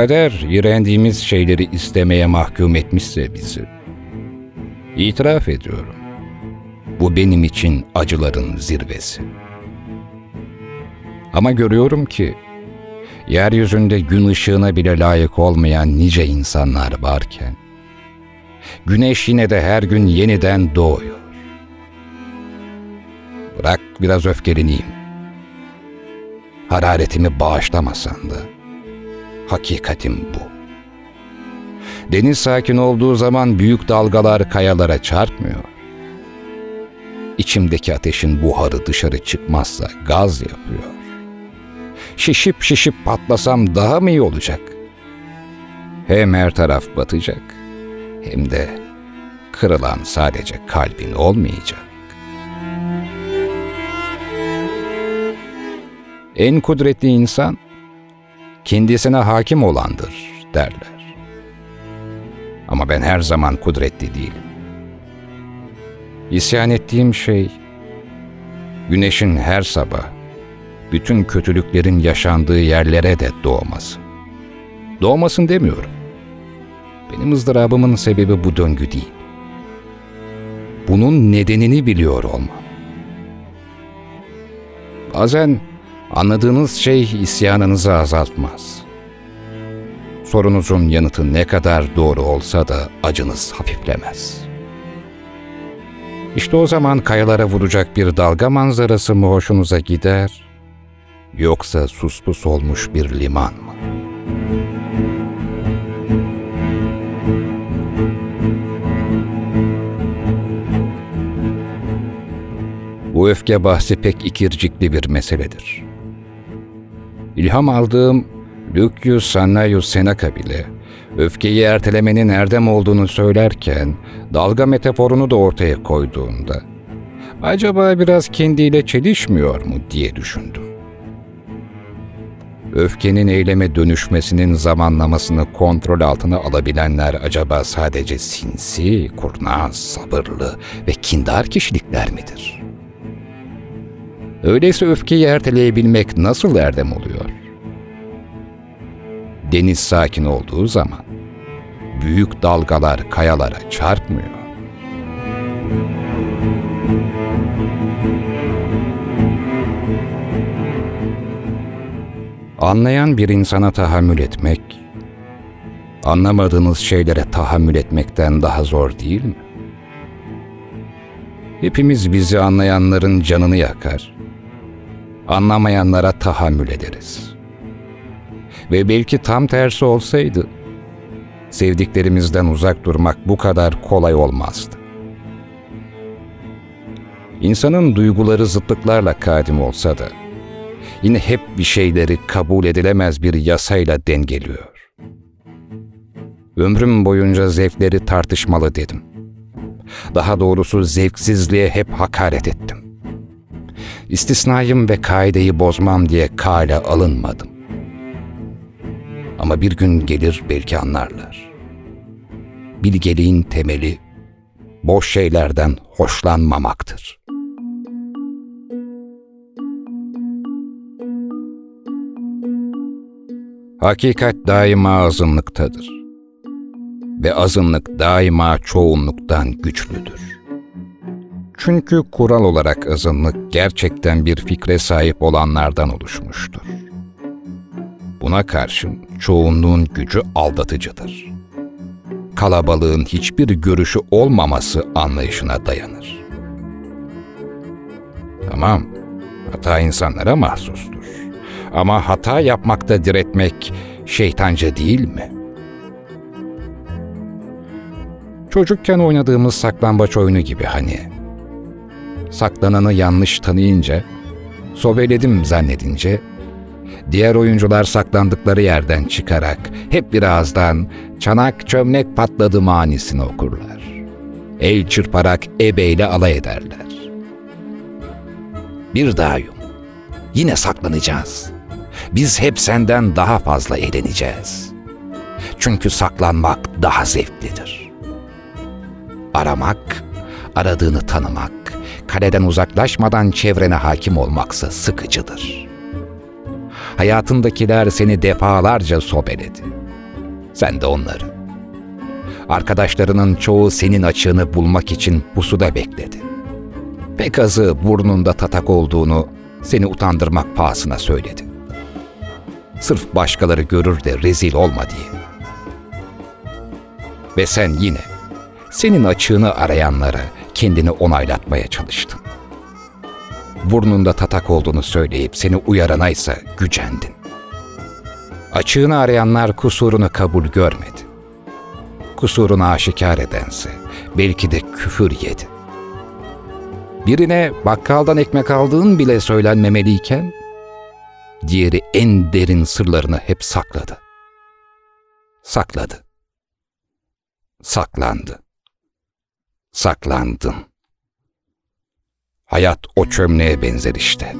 Kader iğrendiğimiz şeyleri istemeye mahkum etmişse bizi. İtiraf ediyorum. Bu benim için acıların zirvesi. Ama görüyorum ki yeryüzünde gün ışığına bile layık olmayan nice insanlar varken güneş yine de her gün yeniden doğuyor. Bırak biraz öfkeleneyim. Hararetimi bağışlamasan da hakikatim bu. Deniz sakin olduğu zaman büyük dalgalar kayalara çarpmıyor. İçimdeki ateşin buharı dışarı çıkmazsa gaz yapıyor. Şişip şişip patlasam daha mı iyi olacak? Hem her taraf batacak hem de kırılan sadece kalbin olmayacak. En kudretli insan kendisine hakim olandır derler. Ama ben her zaman kudretli değilim. İsyan ettiğim şey güneşin her sabah bütün kötülüklerin yaşandığı yerlere de doğması. Doğmasın demiyorum. Benim ızdırabımın sebebi bu döngü değil. Bunun nedenini biliyor olmam. Bazen anladığınız şey isyanınızı azaltmaz. Sorunuzun yanıtı ne kadar doğru olsa da acınız hafiflemez. İşte o zaman kayalara vuracak bir dalga manzarası mı hoşunuza gider, yoksa suspus olmuş bir liman mı? Bu öfke bahsi pek ikircikli bir meseledir. İlham aldığım Lucius Sannaius Seneca bile öfkeyi ertelemenin erdem olduğunu söylerken dalga metaforunu da ortaya koyduğunda acaba biraz kendiyle çelişmiyor mu diye düşündüm. Öfkenin eyleme dönüşmesinin zamanlamasını kontrol altına alabilenler acaba sadece sinsi, kurnaz, sabırlı ve kindar kişilikler midir? Öyleyse öfkeyi erteleyebilmek nasıl erdem oluyor? Deniz sakin olduğu zaman büyük dalgalar kayalara çarpmıyor. Anlayan bir insana tahammül etmek, anlamadığınız şeylere tahammül etmekten daha zor değil mi? Hepimiz bizi anlayanların canını yakar, anlamayanlara tahammül ederiz. Ve belki tam tersi olsaydı, sevdiklerimizden uzak durmak bu kadar kolay olmazdı. İnsanın duyguları zıtlıklarla kadim olsa da, yine hep bir şeyleri kabul edilemez bir yasayla dengeliyor. Ömrüm boyunca zevkleri tartışmalı dedim. Daha doğrusu zevksizliğe hep hakaret ettim. İstisnayım ve kaideyi bozmam diye kale alınmadım. Ama bir gün gelir belki anlarlar. Bilgeliğin temeli boş şeylerden hoşlanmamaktır. Hakikat daima azınlıktadır. Ve azınlık daima çoğunluktan güçlüdür. Çünkü kural olarak azınlık gerçekten bir fikre sahip olanlardan oluşmuştur. Buna karşın çoğunluğun gücü aldatıcıdır. Kalabalığın hiçbir görüşü olmaması anlayışına dayanır. Tamam, hata insanlara mahsustur. Ama hata yapmakta diretmek şeytanca değil mi? Çocukken oynadığımız saklambaç oyunu gibi hani. Saklananı yanlış tanıyınca, sobeledim zannedince, diğer oyuncular saklandıkları yerden çıkarak hep bir ağızdan çanak çömlek patladı manisini okurlar. El çırparak ebeyle alay ederler. Bir daha yum. Yine saklanacağız. Biz hep senden daha fazla eğleneceğiz. Çünkü saklanmak daha zevklidir. Aramak, aradığını tanımak, kaleden uzaklaşmadan çevrene hakim olmaksa sıkıcıdır. Hayatındakiler seni defalarca sobeledi. Sen de onları. Arkadaşlarının çoğu senin açığını bulmak için pusuda bekledi. Pek azı burnunda tatak olduğunu seni utandırmak pahasına söyledi. Sırf başkaları görür de rezil olma diye. Ve sen yine senin açığını arayanlara kendini onaylatmaya çalıştın. Burnunda tatak olduğunu söyleyip seni uyarana ise gücendin. Açığını arayanlar kusurunu kabul görmedi. Kusurunu aşikar edense belki de küfür yedi. Birine bakkaldan ekmek aldığın bile söylenmemeliyken, diğeri en derin sırlarını hep sakladı. Sakladı. Saklandı. Saklandın. Hayat o çömleğe benzer işte.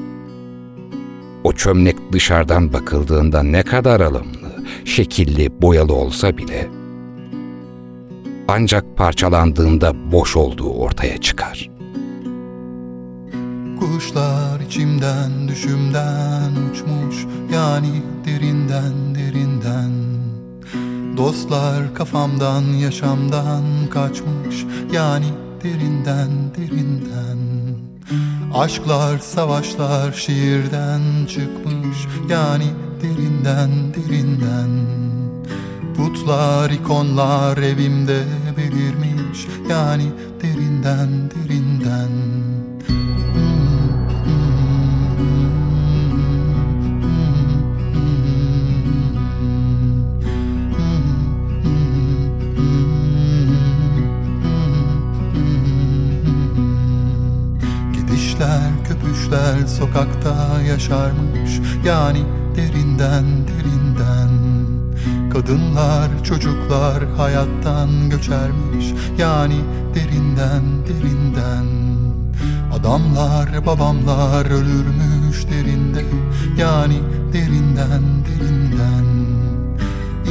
O çömlek dışarıdan bakıldığında ne kadar alımlı, şekilli, boyalı olsa bile ancak parçalandığında boş olduğu ortaya çıkar. Kuşlar içimden düşümden uçmuş yani derinden derinden Dostlar kafamdan yaşamdan kaçmış yani derinden derinden. Aşklar savaşlar şiirden çıkmış yani derinden derinden. Putlar ikonlar evimde belirmiş yani derinden derinden köpüşler sokakta yaşarmış. Yani derinden derinden. Kadınlar çocuklar hayattan göçermiş. Yani derinden derinden. Adamlar babamlar ölürmüş derinde. Yani derinden derinden.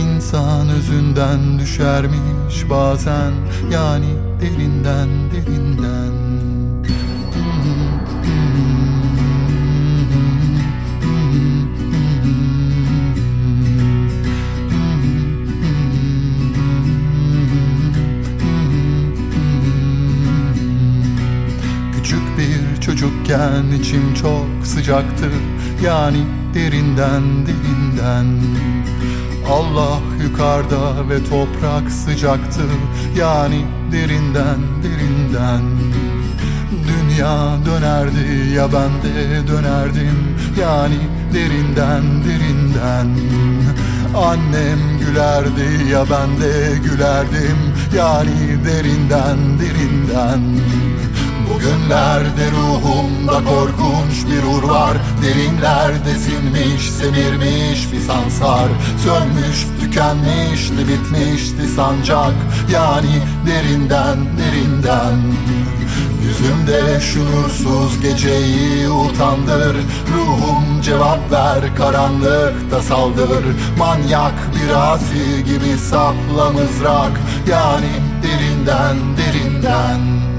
İnsan özünden düşermiş bazen. Yani derinden derinden çocukken içim çok sıcaktı. Yani derinden derinden. Allah yukarıda ve toprak sıcaktı. Yani derinden derinden. Dünya dönerdi ya ben de dönerdim. Yani derinden derinden. Annem gülerdi ya ben de gülerdim. Yani derinden derinden Bugünlerde ruhumda korkunç bir ur var. Derinlerde sinmiş, semirmiş bir sansar. Sönmüş, tükenmişti, bitmişti sancak. Yani derinden, derinden. Yüzümde şuursuz geceyi utandır. Ruhum cevap ver karanlıkta saldır. Manyak bir asi gibi sapla mızrak. Yani derinden derinden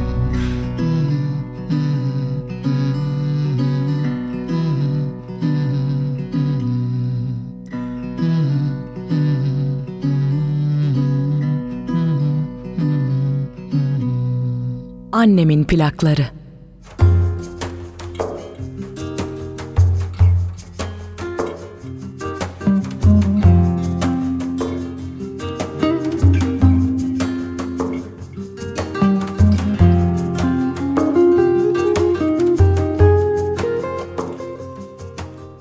Annemin plakları.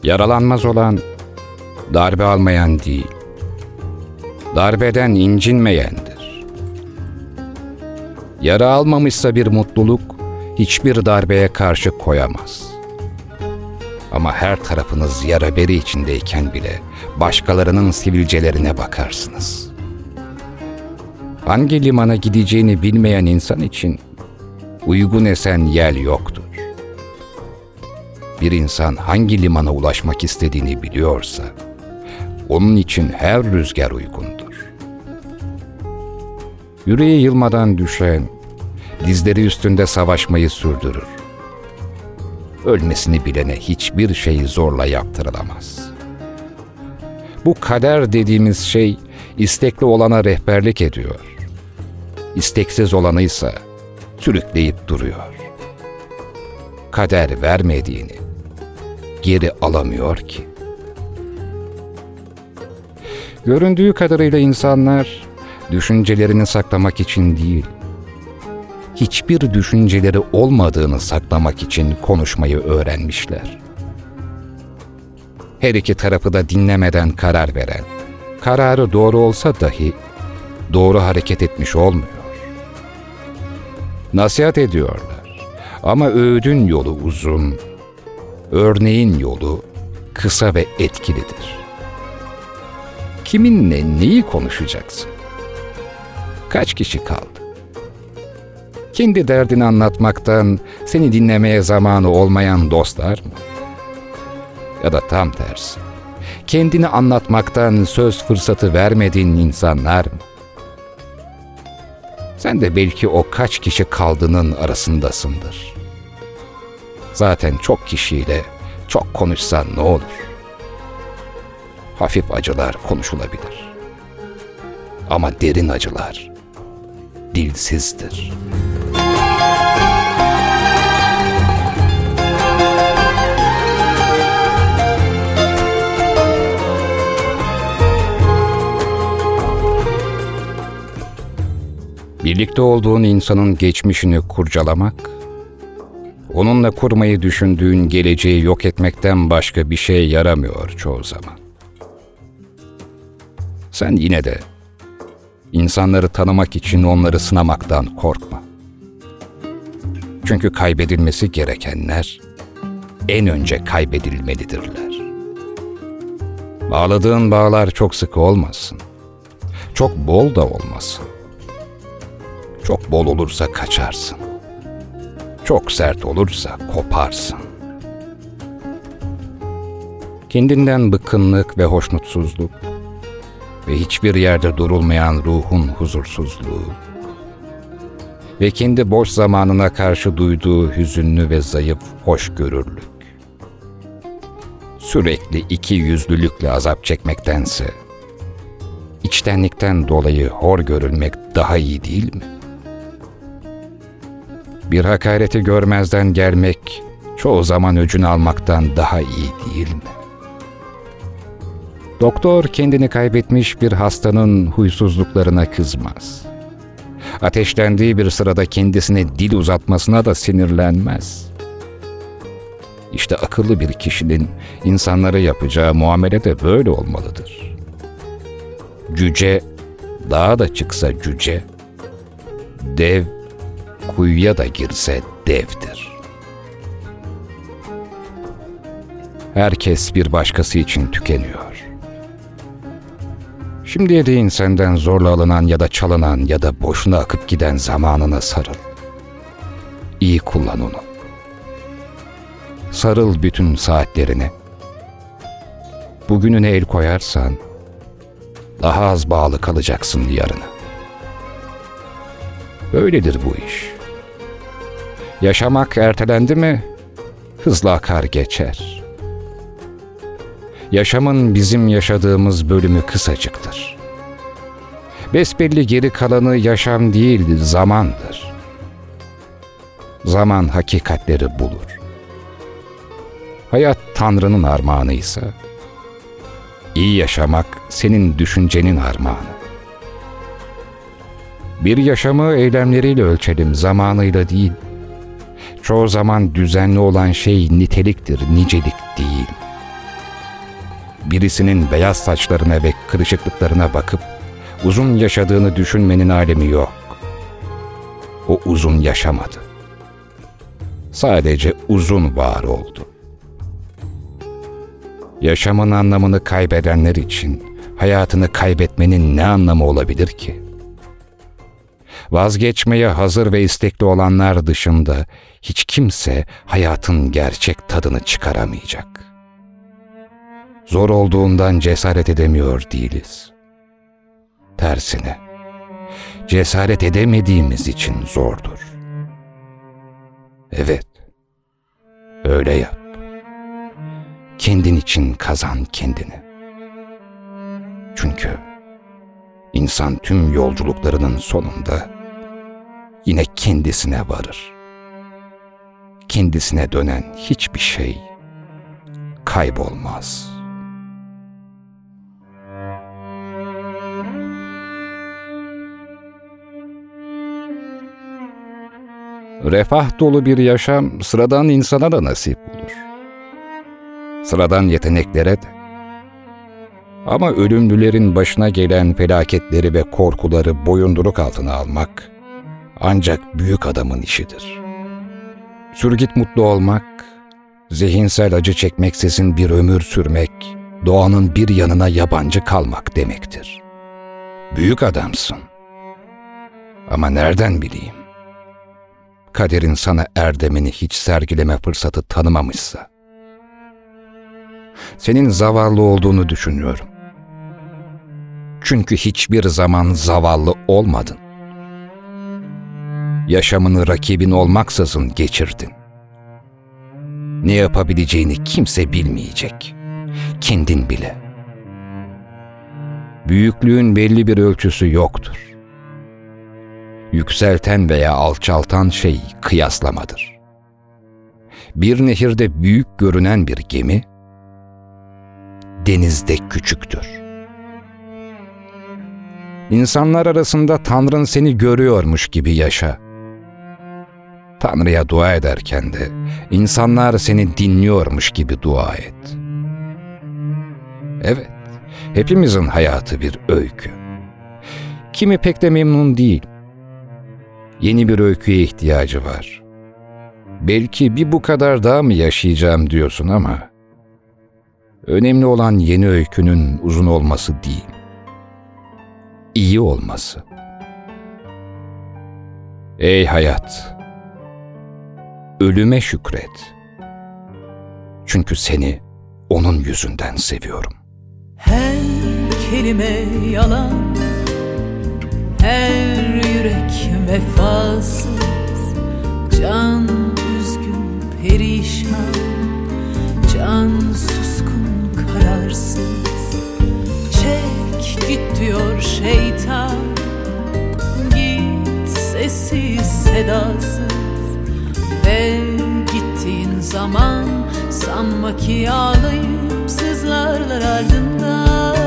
Yaralanmaz olan darbe almayan değil, darbeden incinmeyendir. Yara almamışsa bir mutluluk hiçbir darbeye karşı koyamaz. Ama her tarafınız yara beri içindeyken bile başkalarının sivilcelerine bakarsınız. Hangi limana gideceğini bilmeyen insan için uygun esen yel yoktur. Bir insan hangi limana ulaşmak istediğini biliyorsa, onun için her rüzgar uygundur. Yüreği yılmadan düşen, dizleri üstünde savaşmayı sürdürür. Ölmesini bilene hiçbir şey zorla yaptırılamaz. Bu kader dediğimiz şey, istekli olana rehberlik ediyor. İsteksiz olanı ise sürükleyip duruyor. Kader vermediğini geri alamıyor ki. Göründüğü kadarıyla insanlar düşüncelerini saklamak için değil, hiçbir düşünceleri olmadığını saklamak için konuşmayı öğrenmişler. Her iki tarafı da dinlemeden karar veren, kararı doğru olsa dahi doğru hareket etmiş olmuyor. Nasihat ediyorlar ama öğüdün yolu uzun, örneğin yolu kısa ve etkilidir. Kiminle neyi konuşacaksın? Kaç kişi kaldı? Kendi derdini anlatmaktan seni dinlemeye zamanı olmayan dostlar mı? Ya da tam tersi. Kendini anlatmaktan söz fırsatı vermediğin insanlar mı? Sen de belki o kaç kişi kaldığının arasındasındır. Zaten çok kişiyle çok konuşsan ne olur? Hafif acılar konuşulabilir. Ama derin acılar dilsizdir. Birlikte olduğun insanın geçmişini kurcalamak, onunla kurmayı düşündüğün geleceği yok etmekten başka bir şey yaramıyor çoğu zaman. Sen yine de insanları tanımak için onları sınamaktan korkma. Çünkü kaybedilmesi gerekenler en önce kaybedilmelidirler. Bağladığın bağlar çok sık olmasın. Çok bol da olmasın. Çok bol olursa kaçarsın. Çok sert olursa koparsın. Kendinden bıkkınlık ve hoşnutsuzluk ve hiçbir yerde durulmayan ruhun huzursuzluğu ve kendi boş zamanına karşı duyduğu hüzünlü ve zayıf hoşgörürlük. Sürekli iki yüzlülükle azap çekmektense, içtenlikten dolayı hor görülmek daha iyi değil mi? Bir hakareti görmezden gelmek çoğu zaman öcünü almaktan daha iyi değil mi? Doktor kendini kaybetmiş bir hastanın huysuzluklarına kızmaz. Ateşlendiği bir sırada kendisine dil uzatmasına da sinirlenmez. İşte akıllı bir kişinin insanlara yapacağı muamele de böyle olmalıdır. Cüce, dağa da çıksa cüce, dev kuyuya da girse devdir. Herkes bir başkası için tükeniyor. Şimdiye değin senden zorla alınan ya da çalınan ya da boşuna akıp giden zamanına sarıl. İyi kullan onu. Sarıl bütün saatlerine. Bugününe el koyarsan daha az bağlı kalacaksın yarına. Böyledir bu iş. Yaşamak ertelendi mi hızla akar geçer. Yaşamın bizim yaşadığımız bölümü kısacıktır. Besbelli geri kalanı yaşam değil, zamandır. Zaman hakikatleri bulur. Hayat Tanrı'nın armağanı ise, iyi yaşamak senin düşüncenin armağanı. Bir yaşamı eylemleriyle ölçelim, zamanıyla değil. Çoğu zaman düzenli olan şey niteliktir, nicelik değil. Birisinin beyaz saçlarına ve kırışıklıklarına bakıp uzun yaşadığını düşünmenin alemi yok. O uzun yaşamadı. Sadece uzun var oldu. Yaşamın anlamını kaybedenler için hayatını kaybetmenin ne anlamı olabilir ki?'' vazgeçmeye hazır ve istekli olanlar dışında hiç kimse hayatın gerçek tadını çıkaramayacak. Zor olduğundan cesaret edemiyor değiliz. Tersine, cesaret edemediğimiz için zordur. Evet, öyle yap. Kendin için kazan kendini. Çünkü insan tüm yolculuklarının sonunda yine kendisine varır. Kendisine dönen hiçbir şey kaybolmaz.'' Refah dolu bir yaşam sıradan insana da nasip olur. Sıradan yeteneklere de. Ama ölümlülerin başına gelen felaketleri ve korkuları boyunduruk altına almak ancak büyük adamın işidir. Sürgit mutlu olmak, zihinsel acı çekmeksizin bir ömür sürmek, doğanın bir yanına yabancı kalmak demektir. Büyük adamsın. Ama nereden bileyim? Kaderin sana erdemini hiç sergileme fırsatı tanımamışsa. Senin zavallı olduğunu düşünüyorum. Çünkü hiçbir zaman zavallı olmadın. Yaşamını rakibin olmaksızın geçirdin. Ne yapabileceğini kimse bilmeyecek. Kendin bile. Büyüklüğün belli bir ölçüsü yoktur yükselten veya alçaltan şey kıyaslamadır. Bir nehirde büyük görünen bir gemi, denizde küçüktür. İnsanlar arasında Tanrın seni görüyormuş gibi yaşa. Tanrı'ya dua ederken de insanlar seni dinliyormuş gibi dua et. Evet, hepimizin hayatı bir öykü. Kimi pek de memnun değil, yeni bir öyküye ihtiyacı var. Belki bir bu kadar daha mı yaşayacağım diyorsun ama önemli olan yeni öykünün uzun olması değil, iyi olması. Ey hayat, ölüme şükret. Çünkü seni onun yüzünden seviyorum. Her kelime yalan her vefasız Can üzgün perişan Can suskun kararsız. Çek git diyor şeytan Git sessiz sedasız. Ve gittiğin zaman Sanma ki ağlayıp sızlarlar ardından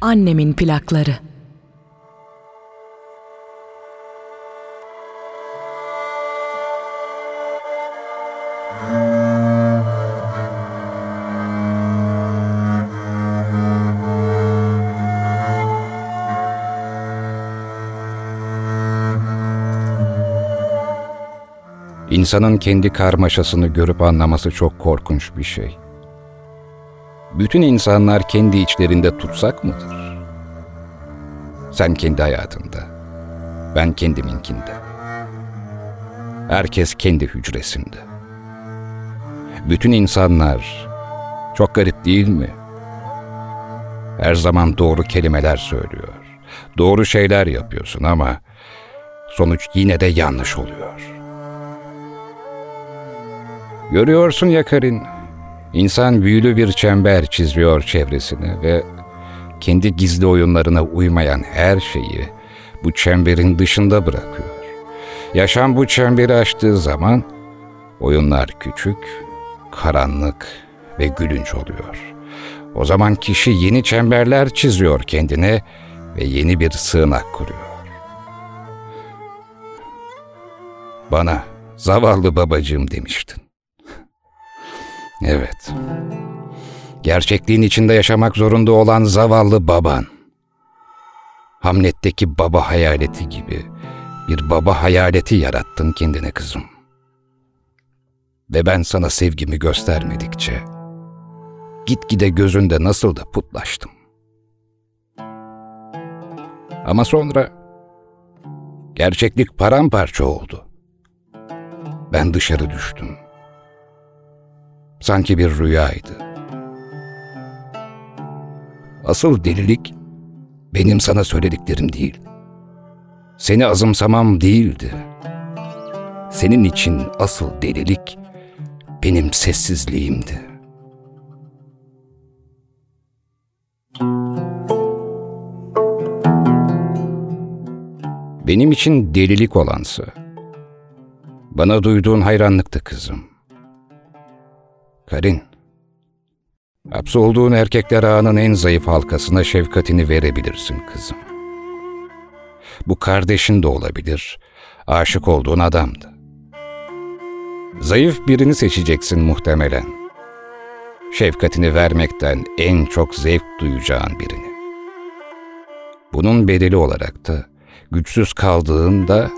Annemin plakları. İnsanın kendi karmaşasını görüp anlaması çok korkunç bir şey. Bütün insanlar kendi içlerinde tutsak mıdır? Sen kendi hayatında, ben kendiminkinde. Herkes kendi hücresinde. Bütün insanlar çok garip değil mi? Her zaman doğru kelimeler söylüyor. Doğru şeyler yapıyorsun ama sonuç yine de yanlış oluyor. Görüyorsun ya Karin, insan büyülü bir çember çiziyor çevresini ve kendi gizli oyunlarına uymayan her şeyi bu çemberin dışında bırakıyor. Yaşam bu çemberi aştığı zaman oyunlar küçük, karanlık ve gülünç oluyor. O zaman kişi yeni çemberler çiziyor kendine ve yeni bir sığınak kuruyor. Bana zavallı babacığım demiştin. Evet. Gerçekliğin içinde yaşamak zorunda olan zavallı baban. Hamlet'teki baba hayaleti gibi bir baba hayaleti yarattın kendine kızım. Ve ben sana sevgimi göstermedikçe gitgide gözünde nasıl da putlaştım. Ama sonra gerçeklik paramparça oldu. Ben dışarı düştüm Sanki bir rüyaydı. Asıl delilik benim sana söylediklerim değil. Seni azımsamam değildi. Senin için asıl delilik benim sessizliğimdi. Benim için delilik olansa, bana duyduğun hayranlıktı kızım.'' Karin, hapsolduğun erkekler ağının en zayıf halkasına şefkatini verebilirsin kızım. Bu kardeşin de olabilir, aşık olduğun adamdı. Zayıf birini seçeceksin muhtemelen. Şefkatini vermekten en çok zevk duyacağın birini. Bunun bedeli olarak da güçsüz kaldığında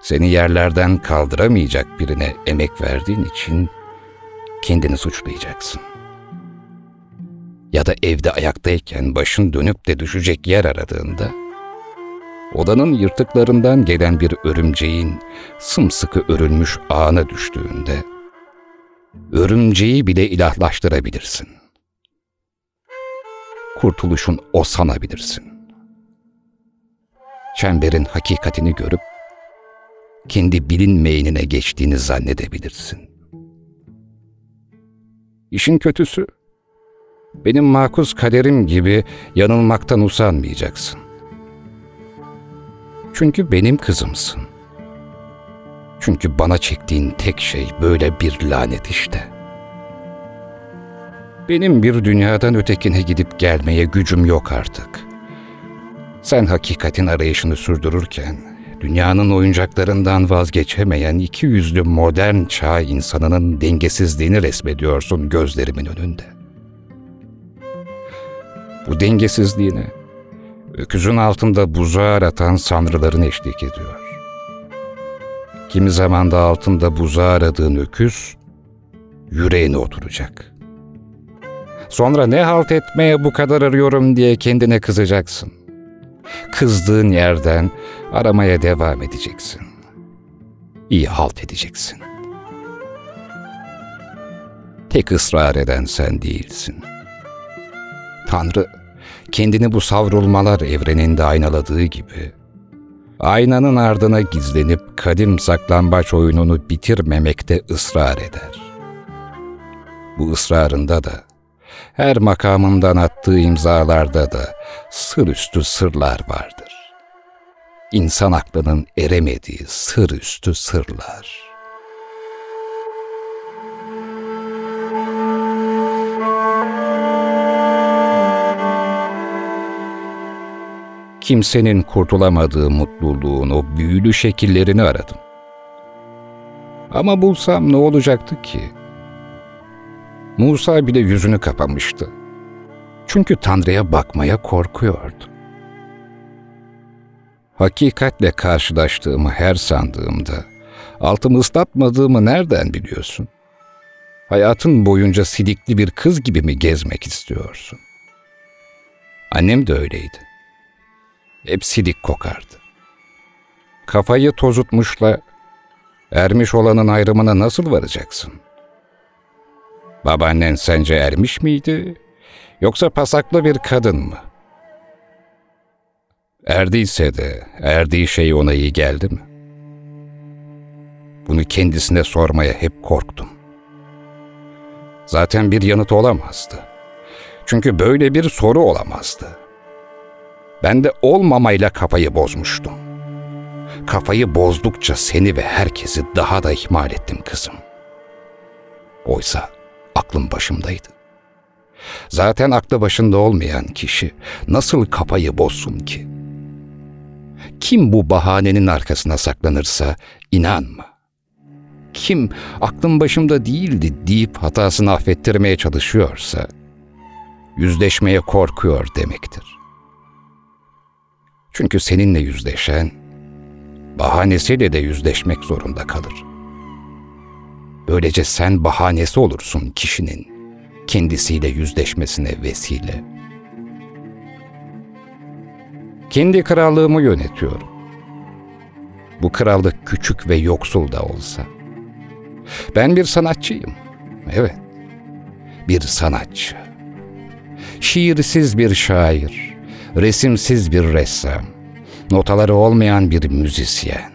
seni yerlerden kaldıramayacak birine emek verdiğin için kendini suçlayacaksın. Ya da evde ayaktayken başın dönüp de düşecek yer aradığında, odanın yırtıklarından gelen bir örümceğin sımsıkı örülmüş ağına düştüğünde, örümceği bile ilahlaştırabilirsin. Kurtuluşun o sanabilirsin. Çemberin hakikatini görüp, kendi bilinmeyenine geçtiğini zannedebilirsin. İşin kötüsü, benim makus kaderim gibi yanılmaktan usanmayacaksın. Çünkü benim kızımsın. Çünkü bana çektiğin tek şey böyle bir lanet işte. Benim bir dünyadan ötekine gidip gelmeye gücüm yok artık. Sen hakikatin arayışını sürdürürken dünyanın oyuncaklarından vazgeçemeyen iki yüzlü modern çağ insanının dengesizliğini resmediyorsun gözlerimin önünde. Bu dengesizliğine öküzün altında buzağı aratan sanrıların eşlik ediyor. Kimi zaman da altında buzağı aradığın öküz yüreğine oturacak. Sonra ne halt etmeye bu kadar arıyorum diye kendine kızacaksın. Kızdığın yerden aramaya devam edeceksin. İyi halt edeceksin. Tek ısrar eden sen değilsin. Tanrı kendini bu savrulmalar evreninde aynaladığı gibi aynanın ardına gizlenip kadim saklambaç oyununu bitirmemekte ısrar eder. Bu ısrarında da her makamından attığı imzalarda da sır üstü sırlar vardır. İnsan aklının eremediği sır üstü sırlar.'' kimsenin kurtulamadığı mutluluğun o büyülü şekillerini aradım. Ama bulsam ne olacaktı ki? Musa bile yüzünü kapamıştı. Çünkü Tanrı'ya bakmaya korkuyordu. Hakikatle karşılaştığımı her sandığımda altımı ıslatmadığımı nereden biliyorsun? Hayatın boyunca sidikli bir kız gibi mi gezmek istiyorsun? Annem de öyleydi. Hep sidik kokardı. Kafayı tozutmuşla ermiş olanın ayrımına nasıl varacaksın? Babaannen sence ermiş miydi yoksa pasaklı bir kadın mı? Erdiyse de erdiği şey ona iyi geldi mi? Bunu kendisine sormaya hep korktum. Zaten bir yanıt olamazdı. Çünkü böyle bir soru olamazdı. Ben de olmamayla kafayı bozmuştum. Kafayı bozdukça seni ve herkesi daha da ihmal ettim kızım. Oysa aklım başımdaydı. Zaten aklı başında olmayan kişi nasıl kafayı bozsun ki? Kim bu bahanenin arkasına saklanırsa inanma. Kim aklım başımda değildi deyip hatasını affettirmeye çalışıyorsa yüzleşmeye korkuyor demektir. Çünkü seninle yüzleşen bahanesiyle de yüzleşmek zorunda kalır. Böylece sen bahanesi olursun kişinin kendisiyle yüzleşmesine vesile. Kendi krallığımı yönetiyorum. Bu krallık küçük ve yoksul da olsa. Ben bir sanatçıyım. Evet. Bir sanatçı. Şiirsiz bir şair, resimsiz bir ressam, notaları olmayan bir müzisyen.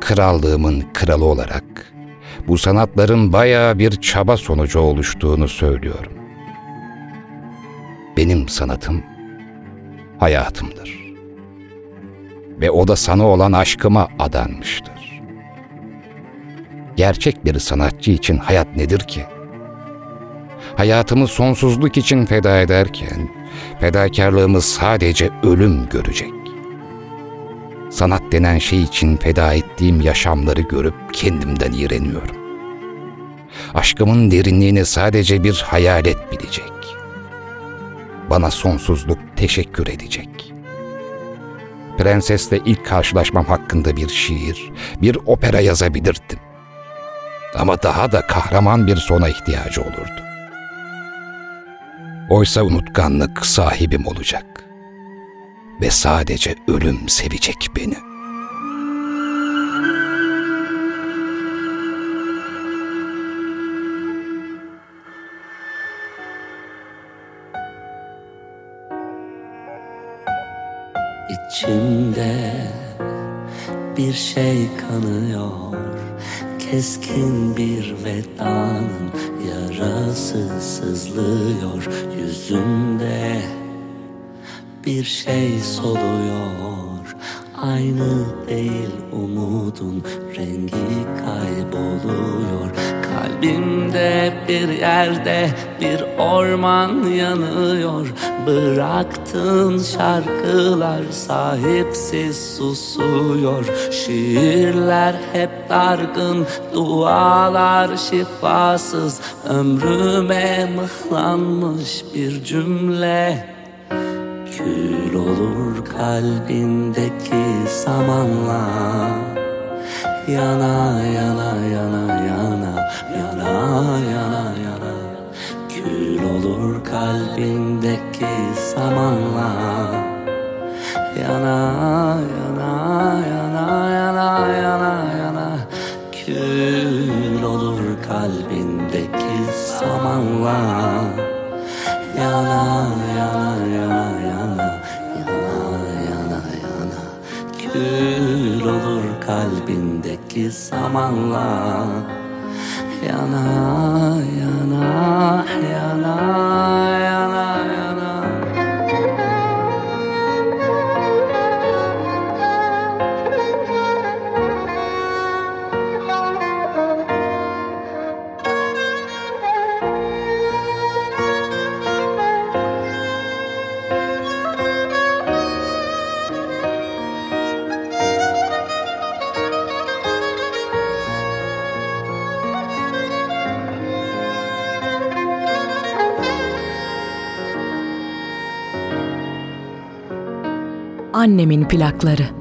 Krallığımın kralı olarak bu sanatların bayağı bir çaba sonucu oluştuğunu söylüyorum. Benim sanatım hayatımdır. Ve o da sana olan aşkıma adanmıştır. Gerçek bir sanatçı için hayat nedir ki? Hayatımı sonsuzluk için feda ederken, fedakarlığımız sadece ölüm görecek. Sanat denen şey için feda ettiğim yaşamları görüp kendimden iğreniyorum. Aşkımın derinliğini sadece bir hayalet bilecek. Bana sonsuzluk teşekkür edecek. Prensesle ilk karşılaşmam hakkında bir şiir, bir opera yazabilirdim. Ama daha da kahraman bir sona ihtiyacı olurdu. Oysa unutkanlık sahibim olacak. Ve sadece ölüm sevecek beni. İçimde bir şey kanıyor Keskin bir vedanın yarası sızlıyor Yüzümde bir şey soluyor. Aynı değil umudun rengi kayboluyor. Kalbimde bir yerde bir orman yanıyor. Bıraktığın şarkılar sahipsiz susuyor. Şiirler hep dargın, dualar şifasız. Ömrüme mıhlanmış bir cümle Kül olur kalbindeki samanla Yana yana yana yana yana yana yana. Kül olur kalbindeki samanla Yana yana yana yana yana yana. Kül olur kalbindeki samanla Yana yana yana Kül olur kalbindeki samanla Yana yana yana yana yana Annemin plakları.